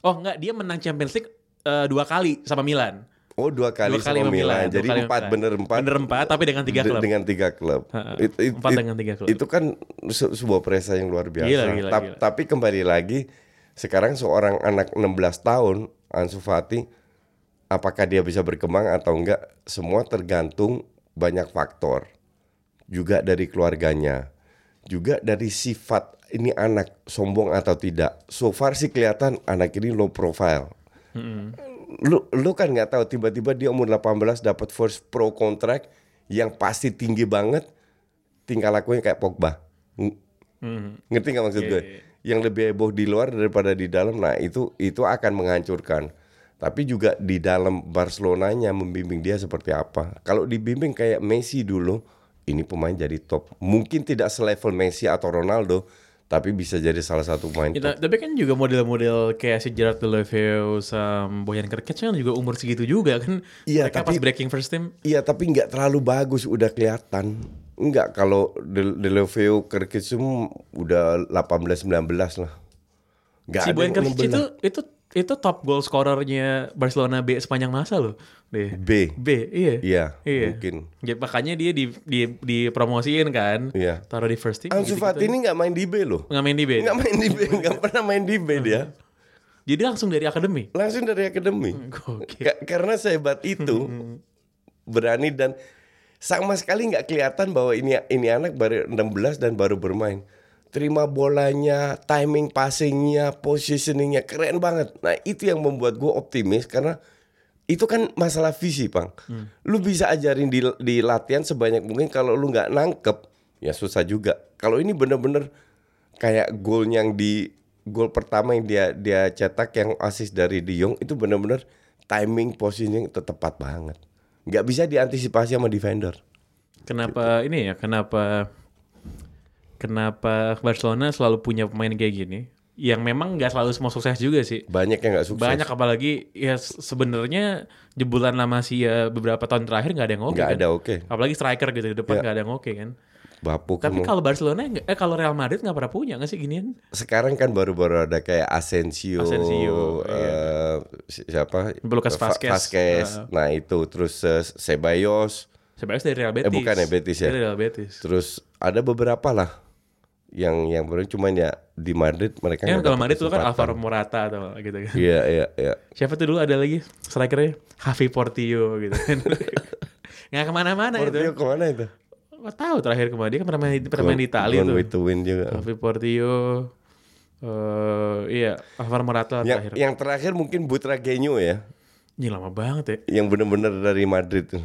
Oh enggak, dia menang Champions League eh, dua kali sama Milan. Oh dua kali, Dua kali sama Milan. Milan, Jadi kali empat bener empat. Bener empat, tapi dengan tiga klub. Dengan tiga klub. Ha-ha. It- it- Empat it- dengan tiga klub. Itu kan se- sebuah prestasi yang luar biasa. Gila, gila, Ta- gila. Tapi kembali lagi, sekarang seorang anak 16 tahun, Ansu Fati, apakah dia bisa berkembang atau enggak, semua tergantung banyak faktor. Juga dari keluarganya, juga dari sifat ini anak sombong atau tidak. So far sih kelihatan anak ini low profile. Lu lu kan nggak tahu tiba-tiba dia umur 18 dapat first pro contract yang pasti tinggi banget, tinggal lakunya kayak Pogba. Ng- Ngerti nggak maksud gue? Yang lebih heboh di luar daripada di dalam. Nah itu itu akan menghancurkan. Tapi juga di dalam Barcelonanya membimbing dia seperti apa. Kalau dibimbing kayak Messi dulu, ini pemain jadi top. Mungkin tidak selevel Messi atau Ronaldo, tapi bisa jadi salah satu pemain Ya, tapi kan juga model-model kayak si Gerard Deulofeu sama Boyan Krkic kan juga umur segitu juga kan. Iya, Mereka tapi- pas breaking first team. Iya, tapi nggak terlalu bagus, udah kelihatan. Enggak kalau De Deleveo Kerkis udah 18 19 lah. Nggak si Boyan Krkic itu itu itu top goal scorernya Barcelona B sepanjang masa loh. B. B. B, iya. Iya, Iya. mungkin. Ya, makanya dia di di dipromosiin kan. Iya. Taruh di first team. Ansu. Fati ini nggak main di B loh. nggak main di B. Nggak main di B, nggak pernah main di B dia. Jadi langsung dari akademi. Langsung dari akademi. Gokil. Ka- karena sehebat itu berani dan sama sekali nggak kelihatan bahwa ini ini anak baru 16 dan baru bermain. Terima bolanya, timing passingnya, positioningnya keren banget. Nah itu yang membuat gue optimis karena itu kan masalah visi, pang. Lu bisa ajarin di, di latihan sebanyak mungkin. Kalau lu nggak nangkep, ya susah juga. Kalau ini bener-bener kayak gol yang di gol pertama yang dia dia cetak yang asis dari De Jong itu bener-bener timing positioning itu tepat banget. Nggak bisa diantisipasi sama defender. Kenapa ini ya? Kenapa kenapa Barcelona selalu punya pemain kayak gini? Yang memang nggak selalu semua sukses juga sih. Banyak yang nggak sukses. Banyak apalagi ya se- sebenarnya jebulan lama sih ya beberapa tahun terakhir nggak ada yang oke. Nggak kan? ada oke. Apalagi striker gitu di depan Ya. nggak ada yang oke kan. Bapuk Tapi kalau Barcelona eh kalau Real Madrid nggak pernah punya nggak sih ginian? sekarang kan baru-baru ada kayak Asensio, Asensio, eh, si- siapa? Lucas Va- Vazquez. Vazquez. Ah. Nah itu terus eh, Ceballos. Sebenarnya dari Real Betis. bukan ya, Betis ya? Dari Real Betis. Terus ada beberapa lah yang yang baru cuman ya di Madrid mereka Kan nggak kalau Madrid itu kan. Alvaro Morata atau gitu kan. Iya iya iya. Siapa tuh dulu ada lagi strikernya? Javi Portillo gitu kan. Nggak ke mana-mana Portillo itu. ke mana itu? Nggak tahu terakhir ke mana. Dia kan pernah main, pernah main di Italia tuh. way to win juga. Javi Portillo. eh iya, Alvaro Morata Yang, terakhir. yang terakhir mungkin Butragueño ya, Ini lama banget ya. yang bener-bener dari Madrid tuh.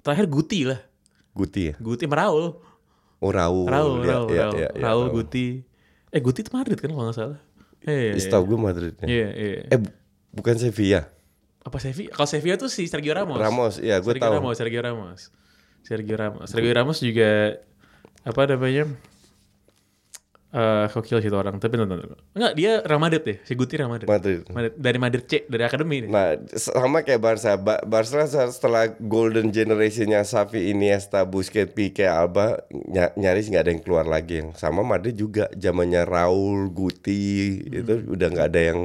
Terakhir Guti lah. Guti ya. Guti sama Raul. Oh Raul. Raul, ya, Raul, ya, Raul. ya, ya, Raul, Guti. Eh Guti itu Madrid kan kalau nggak salah. Iya, iya, Setahu gue Madrid. ya. Iya, iya. Eh bu- bukan Sevilla. Apa Sevilla? Kalau Sevilla tuh si Sergio Ramos. Ramos, iya, gua Sergio tahu. Ramos, Sergio Ramos. Sergio Ramos. Sergio Ramos juga apa namanya? Eh, kokil sih itu orang. Tapi nonton Enggak, dia Real Madrid deh. Si Guti Real Madrid. Madrid. Madrid. Dari Madrid C, dari akademi nih. Nah, sama kayak Barca. Ba Barca setelah golden generationnya Xavi, Iniesta, Busquets, Pique, Alba ny- nyaris nggak ada yang keluar lagi. Yang sama Madrid juga zamannya Raul, Guti itu udah nggak ada yang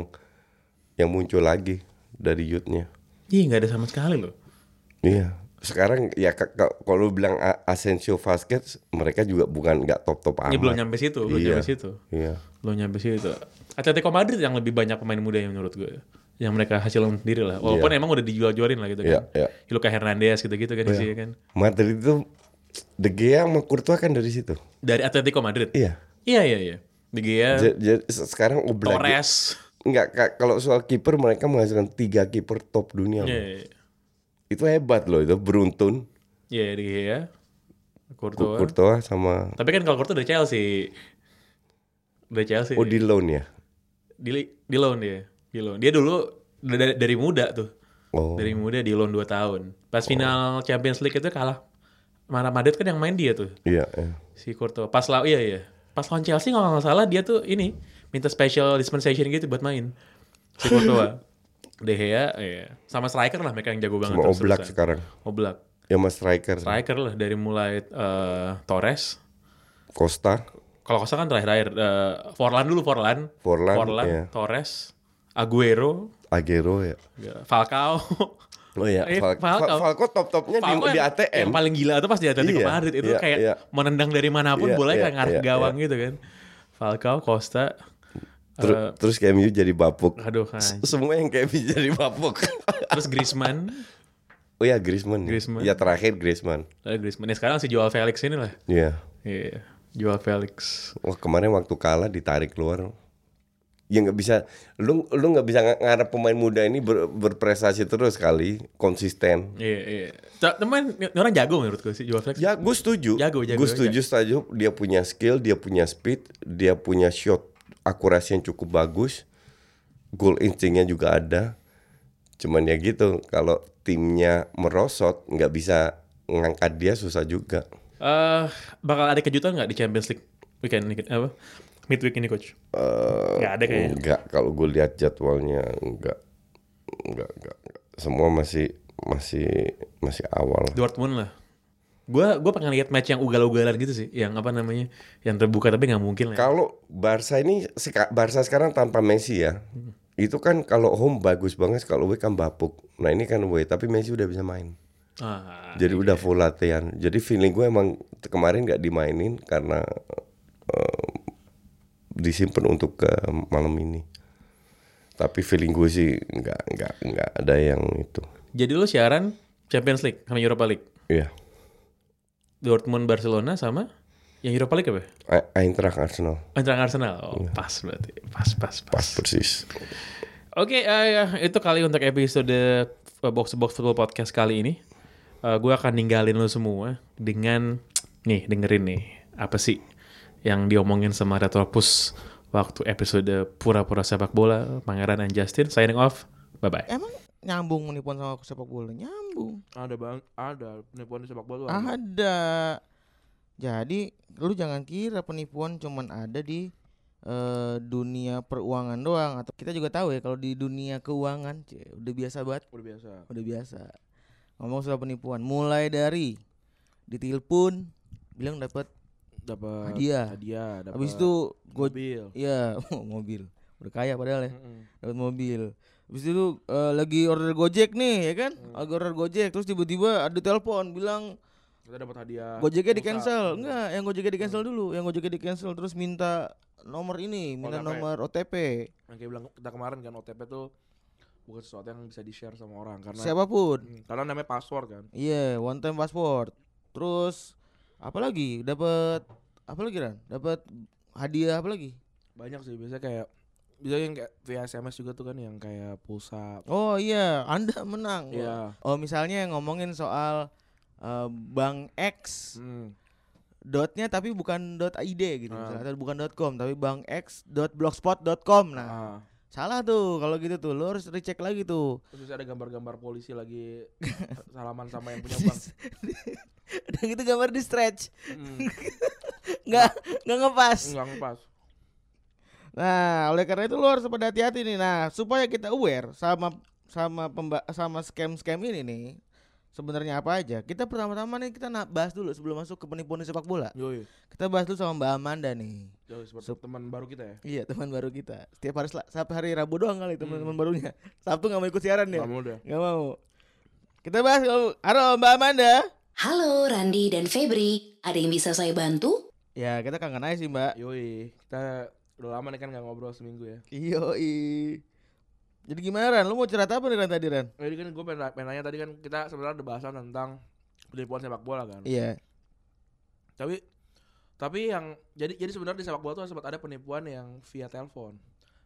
yang muncul lagi dari youthnya. Ih, nggak ada sama sekali loh. Iya. Sekarang ya ka- ka- kalau lu bilang Asensio, Vasquez, mereka juga bukan nggak top top amat. Ini belum nyampe situ, belum Iya. nyampe situ. Iya. Belum nyampe situ. Atletico Madrid yang lebih banyak pemain muda yang menurut gue. Yang mereka hasilkan sendiri lah. Walaupun emang udah dijual-jualin lah gitu Iya, kan. iya. Luka Hernandez gitu-gitu kan isinya kan. Madrid itu De Gea sama Courtois kan dari situ. Dari Atletico Madrid. Iya. Iya, iya, iya. De Gea, Ja- ja- sekarang Oblak Torres. Enggak, kalau soal kiper mereka menghasilkan tiga kiper top dunia. Iya, iya, iya. Itu hebat loh itu, beruntun. Iya, De Gea. Courtois. Courtois sama Tapi kan kalau Courtois dari Chelsea. Dari Chelsea. Oh di loan ya. di, di loan dia. Di loan. Dia dulu dari, dari muda tuh. Oh. Dari muda di loan 2 tahun. Pas final Champions League itu kalah. Mana Madrid kan yang main dia tuh. Iya, iya. Si Courtois. Pas lawan iya iya. Pas lawan Chelsea kalau nggak salah dia tuh ini minta special dispensation gitu buat main. Si Courtois. De Gea, iya. Sama striker lah mereka yang jago banget. Sama. Oblak sekarang. Oblak. Ya mas striker. Striker lah dari mulai eh, Torres. Costa, Kalau Costa kan terakhir-terakhir. eh, Forlan dulu Forlan. Forlan, iya. Torres. Aguero. Agüero ya. ya, Falcao. Oh iya, Eh, Fal- Falcao. Fal- Falco top-topnya di, Falcao di ATM. Yang paling gila itu pas di Atletico Iya, Madrid itu iya, kayak iya. menendang dari mana pun Iya, bola iya, kayak ngarep iya, gawang gitu kan. Falcao, Costa, Ter- eh, terus kayak MU jadi bapuk. aduh. Semua yang kayak MU jadi bapuk. Terus Griezmann, oh ya Griezmann. ya. Griezmann. Ya terakhir Griezmann. Lalu Griezmann. Ya, sekarang si Joao Felix ini lah. Iya. Iya, Joao Felix. Wah kemarin waktu kalah ditarik keluar. Ya nggak bisa, lu lu nggak bisa ng- ngarep pemain muda ini ber- berprestasi terus kali, konsisten. Iya, iya. Ta- Teman, orang jago menurut gue sih Joao Felix. Ya gue setuju, Jago, jago, gue setuju, setuju. Dia punya skill, dia punya speed, dia punya shot akurasi yang cukup bagus, goal instingnya juga ada. Cuman ya gitu, kalau timnya merosot nggak bisa ngangkat dia susah juga. Eh, bakal ada kejutan nggak di Champions League weekend ini? Apa? Midweek ini coach? Eh, Nggak ada kayaknya. Enggak, kalau gue lihat jadwalnya enggak, enggak, enggak, enggak. Semua masih masih masih awal. Dortmund lah. Gue gue pengen lihat match yang ugal-ugalan gitu sih, yang apa namanya, yang terbuka tapi nggak mungkin lah. Kalau Barca ini seka- Barca sekarang tanpa Messi ya, itu kan kalau home bagus banget kalau away kan bapuk. Nah ini kan away tapi Messi udah bisa main. Ah, Jadi udah full latihan. Jadi feeling gue emang kemarin nggak dimainin karena eh, disimpan untuk ke malam ini. Tapi feeling gue sih nggak nggak nggak ada yang itu. Jadi lu siaran Champions League sama Europa League. Iya. Dortmund Barcelona sama yang Europa League apa? ya? Eintracht Arsenal Eintracht Arsenal. Oh, pas berarti. Pas pas pas. pas persis. Oke, eh, itu kali untuk episode eh, Box to Box Football Podcast kali ini. Eh, gue akan ninggalin lo semua dengan nih dengerin nih apa sih yang diomongin sama Retropus waktu episode pura-pura sepak bola Pangeran and Justin signing off. Bye bye. Emang nyambung penipuan sama sepak bola? Nyambung. Ada bang, ada penipuan di sepak bola. ada. Ada. Jadi lu jangan kira penipuan cuman ada di eh, dunia peruangan doang atau kita juga tahu ya kalau di dunia keuangan cie, udah biasa banget, Udah biasa. udah biasa. Ngomong soal penipuan, mulai dari ditelepon bilang dapat Dapat Hadiah. Hadiah. Dapat habis itu mobil. iya mobil. Udah kaya padahal ya. Mm-mm. dapat mobil. Habis itu eh, lagi order Gojek nih ya kan? Hmm. Lagi order Gojek terus tiba-tiba ada telepon bilang Kita dapat hadiah. Gojeknya di cancel. Enggak, yang Gojeknya di cancel dulu. Yang Gojeknya di cancel terus minta nomor ini, minta OTP. nomor OTP. Yang kayak bilang kita kemarin kan OTP tuh bukan sesuatu yang bisa di share sama orang karena Siapa pun. Hmm, karena namanya password kan. Iya, one time password. Terus apa lagi? Dapat apa lagi Ran? Dapat hadiah apa lagi? Banyak sih biasanya kayak bisa yang kayak via SMS juga tuh kan yang kayak pulsa. Oh iya, Anda menang. Iya. Oh misalnya ngomongin soal eh, Bank X Hmm. dotnya tapi bukan dot .id gitu Ah. misalnya, atau bukan dot .com tapi bankx.blogspot.com nah Ah. salah tuh kalau gitu tuh lo harus recheck lagi tuh Terus ada gambar-gambar polisi lagi salaman sama yang punya bank. dan gitu gambar di stretch Hmm. nggak nggak ngepas Enggak ngepas. Nah oleh karena itu lo harus pada hati-hati nih. Nah supaya kita aware sama sama pemba sama scam scam ini nih sebenarnya apa aja. Kita pertama-tama nih kita nak bahas dulu sebelum masuk ke penipuan di sepak bola. Yoi. kita bahas dulu sama Mbak Amanda nih. Seperti Sup- teman baru kita ya. Iya teman baru kita. Setiap hari Sabtu hari Rabu doang kali teman-teman barunya. Sabtu gak mau ikut siaran dia Kamu udah. Gak mau. Kita bahas Halo Mbak Amanda. Halo Randi dan Febri, ada yang bisa saya bantu? Ya kita kangen aja sih mbak. Yoi, kita udah lama nih kan gak ngobrol seminggu ya. Iyo Jadi gimana Ran? Lu mau cerita apa nih Ran tadi Ran? Jadi kan gue pengen, pengen nanya tadi kan kita sebenarnya ada bahasan tentang penipuan sepak bola kan. Iya Tapi tapi yang jadi jadi sebenarnya di sepak bola tuh sempat ada penipuan yang via telepon.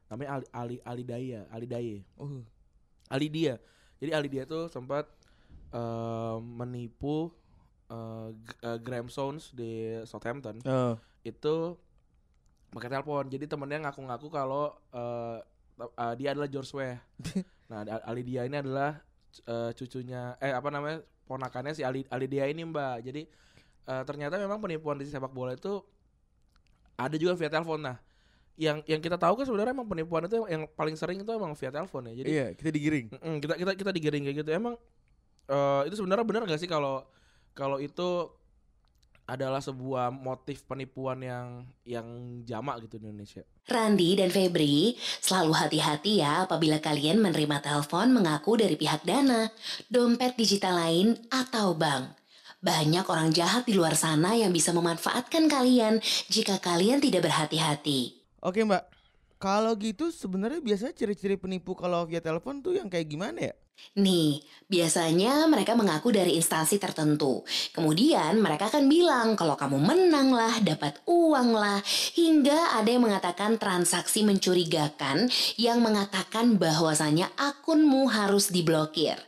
Namanya Ali Ali Ali Daya, Ali Daye. uh, Ali dia. Jadi Ali dia tuh sempat eh, menipu eh, G- eh, Graham Sounds di Southampton oh. itu pakai telepon. Jadi temennya ngaku-ngaku kalau eh, te- eh, dia adalah George Weah. nah, Ali dia ini adalah eh, cucunya eh apa namanya? ponakannya si Ali Ali dia ini, Mbak. Jadi eh, ternyata memang penipuan di sepak bola itu ada juga via telepon. Nah, yang yang kita tahu kan sebenarnya emang penipuan itu yang, paling sering itu emang via telepon ya. Jadi Iya kita digiring kita kita kita digiring kayak gitu. Emang eh, itu sebenarnya benar gak sih kalau kalau itu adalah sebuah motif penipuan yang yang jamak gitu di Indonesia. Randi dan Febri, selalu hati-hati ya apabila kalian menerima telepon mengaku dari pihak dana, dompet digital lain, atau bank. Banyak orang jahat di luar sana yang bisa memanfaatkan kalian jika kalian tidak berhati-hati. Oke mbak Kalau gitu sebenarnya biasanya ciri-ciri penipu kalau via telepon tuh yang kayak gimana ya? Nih, biasanya mereka mengaku dari instansi tertentu. Kemudian mereka akan bilang kalau kamu menang lah, dapat uang lah. Hingga ada yang mengatakan transaksi mencurigakan yang mengatakan bahwasanya akunmu harus diblokir.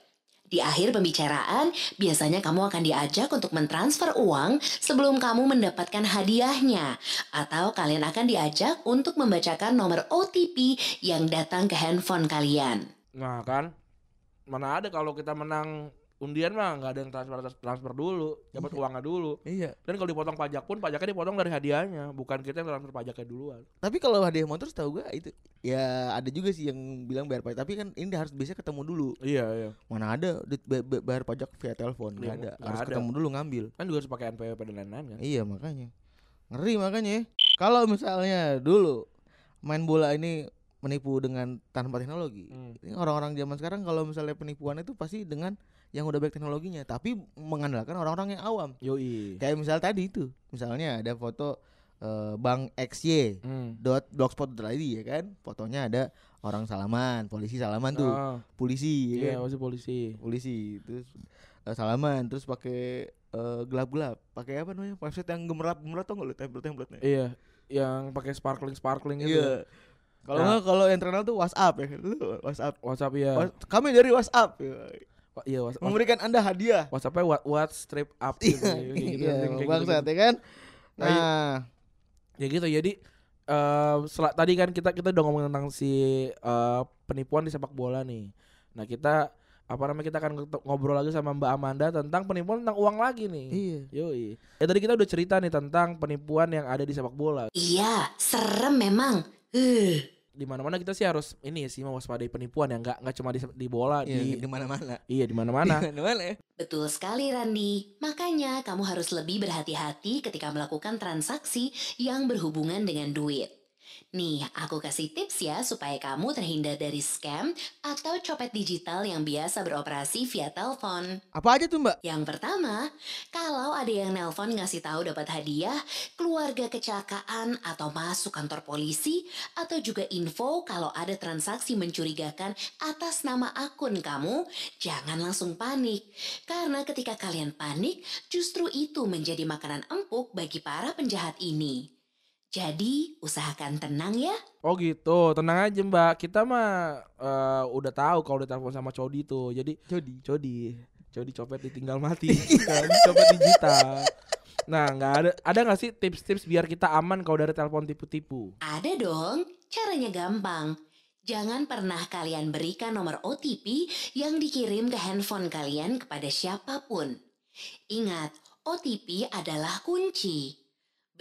Di akhir pembicaraan, biasanya kamu akan diajak untuk mentransfer uang sebelum kamu mendapatkan hadiahnya. Atau kalian akan diajak untuk membacakan nomor OTP yang datang ke handphone kalian. Nah kan, mana ada kalau kita menang undian mah nggak ada yang transfer transfer dulu, dapat uangnya dulu. Iya Dan kalau dipotong pajak pun pajaknya dipotong dari hadiahnya, bukan kita yang transfer pajaknya duluan. Tapi kalau hadiah motor setahu gue itu Ya ada juga sih yang bilang bayar pajak Tapi kan ini harus biasanya ketemu dulu Iya iya. Mana ada bayar pajak via telepon Gak Iya, ada nggak Harus ada. ketemu dulu ngambil Kan juga harus pakai NPWP dan lain-lain kan. Iya makanya Ngeri makanya ya. Kalau misalnya dulu Main bola ini menipu dengan tanpa teknologi. Hmm. Ini orang-orang zaman sekarang kalau misalnya penipuan itu pasti dengan yang udah baik teknologinya, tapi mengandalkan orang-orang yang awam. Yoi. Kayak misal tadi itu, misalnya ada foto eh, Bang XY Hmm. dot blogspot.id ya kan, fotonya ada orang salaman, polisi salaman tuh, Ah, polisi ya Iya, kan? masih polisi. polisi terus eh, salaman terus pakai eh, gelap-gelap pakai apa namanya website yang gemerlap gemerlap tau nggak lu template template Iya, yang pakai sparkling sparkling itu. iya kalau Nah. nggak kalau yang terkenal tuh WhatsApp ya lu WhatsApp WhatsApp ya. Kami dari WhatsApp ya. Wa- iya, WhatsApp. memberikan anda hadiah WhatsAppnya what, what strip up gitu. gitu, iya gitu, bangsat gitu. ya kan Nah, iya. nah Ya gitu. Jadi eh sel- tadi kan kita kita udah ngomong tentang si eh, penipuan di sepak bola nih. Nah, kita apa namanya kita akan ngobrol lagi sama Mbak Amanda tentang penipuan tentang uang lagi nih. iya Yoi. Ya tadi kita udah cerita nih tentang penipuan yang ada di sepak bola. Iya, serem memang. Uh. Di mana-mana kita sih harus ini sih mewaspadai penipuan ya, nggak nggak cuma di, di bola, iya di di mana-mana iya di mana-mana. Betul sekali Randi. Makanya kamu harus lebih berhati-hati ketika melakukan transaksi yang berhubungan dengan duit. Nih, aku kasih tips ya supaya kamu terhindar dari scam atau copet digital yang biasa beroperasi via telepon. apa aja tuh mbak Yang pertama, kalau ada yang nelpon ngasih tahu dapat hadiah, keluarga kecelakaan atau masuk kantor polisi, atau juga info kalau ada transaksi mencurigakan atas nama akun kamu, jangan langsung panik. Karena ketika kalian panik, justru itu menjadi makanan empuk bagi para penjahat ini. Jadi, usahakan tenang ya. Oh gitu, tenang aja Mbak. Kita mah eh, udah tahu kalau ditelepon sama Codi tuh. Jadi Jody Codi, Codi copet ditinggal mati, kan? copet digital. Nah, nggak ada ada nggak sih tips-tips biar kita aman kalau dari telepon tipu-tipu? Ada dong, caranya gampang. Jangan pernah kalian berikan nomor OTP yang dikirim ke handphone kalian kepada siapa pun. Ingat, OTP adalah kunci.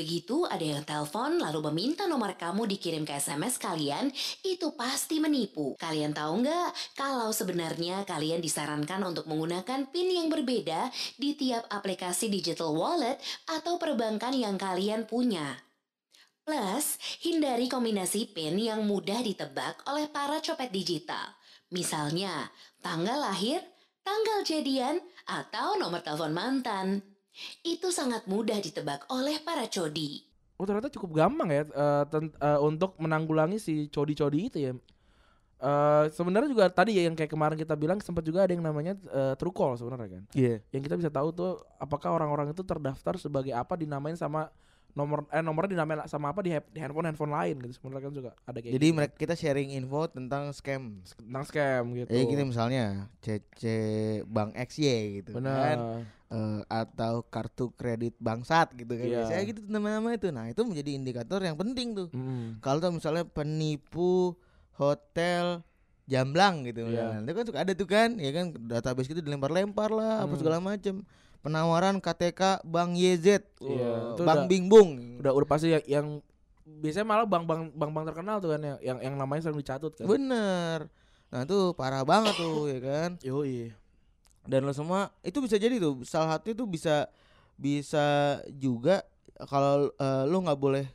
Begitu ada yang telepon lalu meminta nomor kamu dikirim ke SMS kalian, itu pasti menipu. Kalian tahu nggak kalau sebenarnya kalian disarankan untuk menggunakan PIN yang berbeda di tiap aplikasi digital wallet atau perbankan yang kalian punya. Plus, hindari kombinasi PIN yang mudah ditebak oleh para copet digital. Misalnya, tanggal lahir, tanggal jadian, atau nomor telepon mantan. Itu sangat mudah ditebak oleh para codi. Oh ternyata cukup gampang ya eh, ten- eh, untuk menanggulangi si codi-codi itu ya. Eh sebenarnya juga tadi ya yang kayak kemarin kita bilang sempat juga ada yang namanya eh, true call sebenarnya kan. iya Yang kita bisa tahu tuh apakah orang-orang itu terdaftar sebagai apa dinamain sama nomor eh nomornya dinamain sama apa di, handphone handphone lain gitu sebenarnya kan juga ada kayak jadi gitu. mereka kita sharing info tentang scam tentang scam gitu. Jadi gini misalnya CC Bank XY gitu kan Eh, atau kartu kredit bangsat gitu kan Iya. biasanya gitu nama-nama itu nah itu menjadi indikator yang penting tuh Mm. kalau misalnya penipu hotel jamblang gitu Iya. misalnya. itu kan suka ada tuh kan ya kan database gitu dilempar-lempar lah apa Hmm. segala macem penawaran KTK YZ Iya, Wah, itu Bank udah- Bingbung Udah udah pasti yang, yang biasanya malah bank-bank bank-bank terkenal tuh kan yang yang, yang namanya sering dicatut kan. bener nah itu parah banget tuh ya kan Yoi. Dan lo semua itu bisa jadi tuh salah satu itu bisa bisa juga kalau eh, lo nggak boleh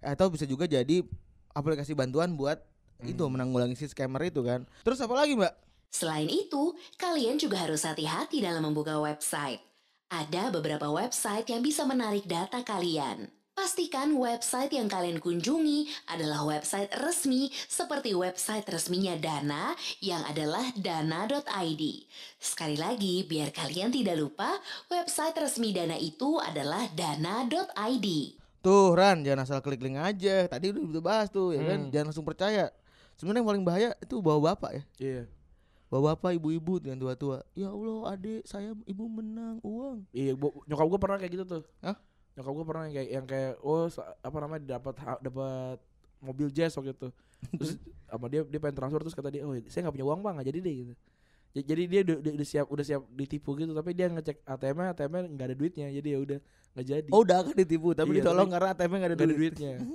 atau bisa juga jadi aplikasi bantuan buat itu menanggulangi si scammer itu kan terus apa lagi mbak Selain itu, kalian juga harus hati-hati dalam membuka website. Ada beberapa website yang bisa menarik data kalian. Pastikan website yang kalian kunjungi adalah website resmi seperti website resminya Dana yang adalah dana.id. Sekali lagi, biar kalian tidak lupa, website resmi Dana itu adalah dana.id. tuh Ran jangan asal klik link aja tadi udah kita bahas tuh ya kan Hmm. jangan langsung percaya sebenarnya yang paling bahaya itu bawa bapak ya Iya. bawa bapak ibu-ibu dengan tua-tua ya Allah adik saya ibu menang uang Iya, nyokap gue pernah kayak gitu tuh. Hah? Nyokap gue pernah yang kayak yang kayak oh apa namanya dapat dapat mobil jazz waktu itu. Terus sama dia dia pengen transfer terus kata dia, "Oh, saya nggak punya uang, Bang, nggak jadi deh." gitu. Ja- Jadi dia udah, udah- udah siap udah siap ditipu gitu, tapi dia ngecek ATM-nya, ATM-nya nggak ada duitnya. Jadi ya udah nggak jadi. oh udah akan ditipu tapi Iya, ditolong tapi karena ATM nggak ada ada duit duitnya.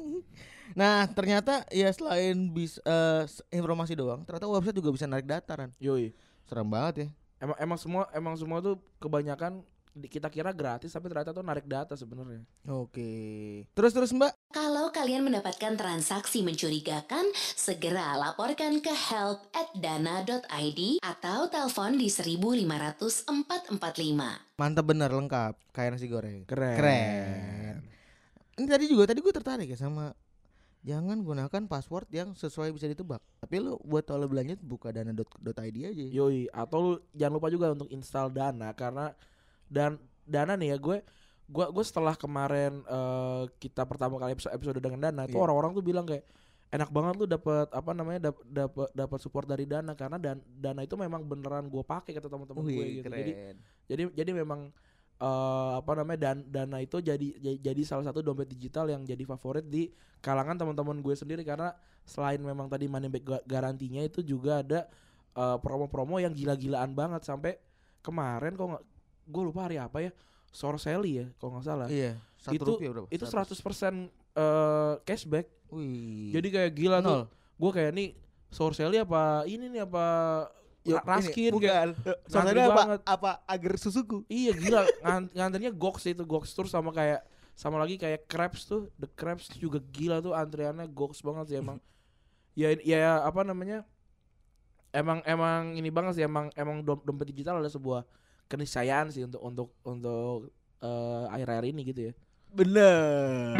Nah ternyata ya selain bis s- informasi doang, ternyata website juga bisa narik data kan. Yoi. Serem banget ya. Emang emang semua emang semua tuh kebanyakan kita kira gratis tapi ternyata tuh narik data sebenarnya. Oke. Terus terus Mbak. Kalau kalian mendapatkan transaksi mencurigakan, segera laporkan ke help at dana.id atau telepon di 15445. Mantap bener lengkap kayak nasi goreng. Keren. Keren. Ini tadi juga tadi gue tertarik ya sama jangan gunakan password yang sesuai bisa ditebak. Tapi lu buat kalau belanja buka dana.id aja. Yoi, atau lu jangan lupa juga untuk install Dana karena dan Dana nih ya gue gue gue setelah kemarin eh, kita pertama kali episode, episode dengan Dana itu Iya. orang-orang tuh bilang kayak enak banget lu dapat apa namanya dap- dapat dapat support dari Dana karena dan Dana itu memang beneran gue pakai kata teman-teman gue gitu. keren. Jadi jadi jadi memang eh, apa namanya dan dana itu jadi jadi, salah satu dompet digital yang jadi favorit di kalangan teman-teman gue sendiri karena selain memang tadi money back ga- garantinya itu juga ada eh, promo-promo yang gila-gilaan banget sampai kemarin kok gue lupa hari apa ya Sorcelli ya kalau nggak salah Iya, satu itu rupiah berapa? itu 100% eh, cashback Wih. jadi kayak gila nol. tuh gue kayak nih Sorcelli apa ini nih apa Ra- Raskin ini, bukan. Soalnya apa? banget. Apa agar susuku? Iya gila ngan- ngantrinya Gox itu Gox Tour sama kayak sama lagi kayak Crabs tuh The Crabs juga gila tuh antriannya Gox banget sih emang ya ya apa namanya emang emang ini banget sih emang emang dom- dompet digital adalah sebuah keniscayaan sih untuk untuk untuk eh, akhir-akhir ini gitu ya Bener.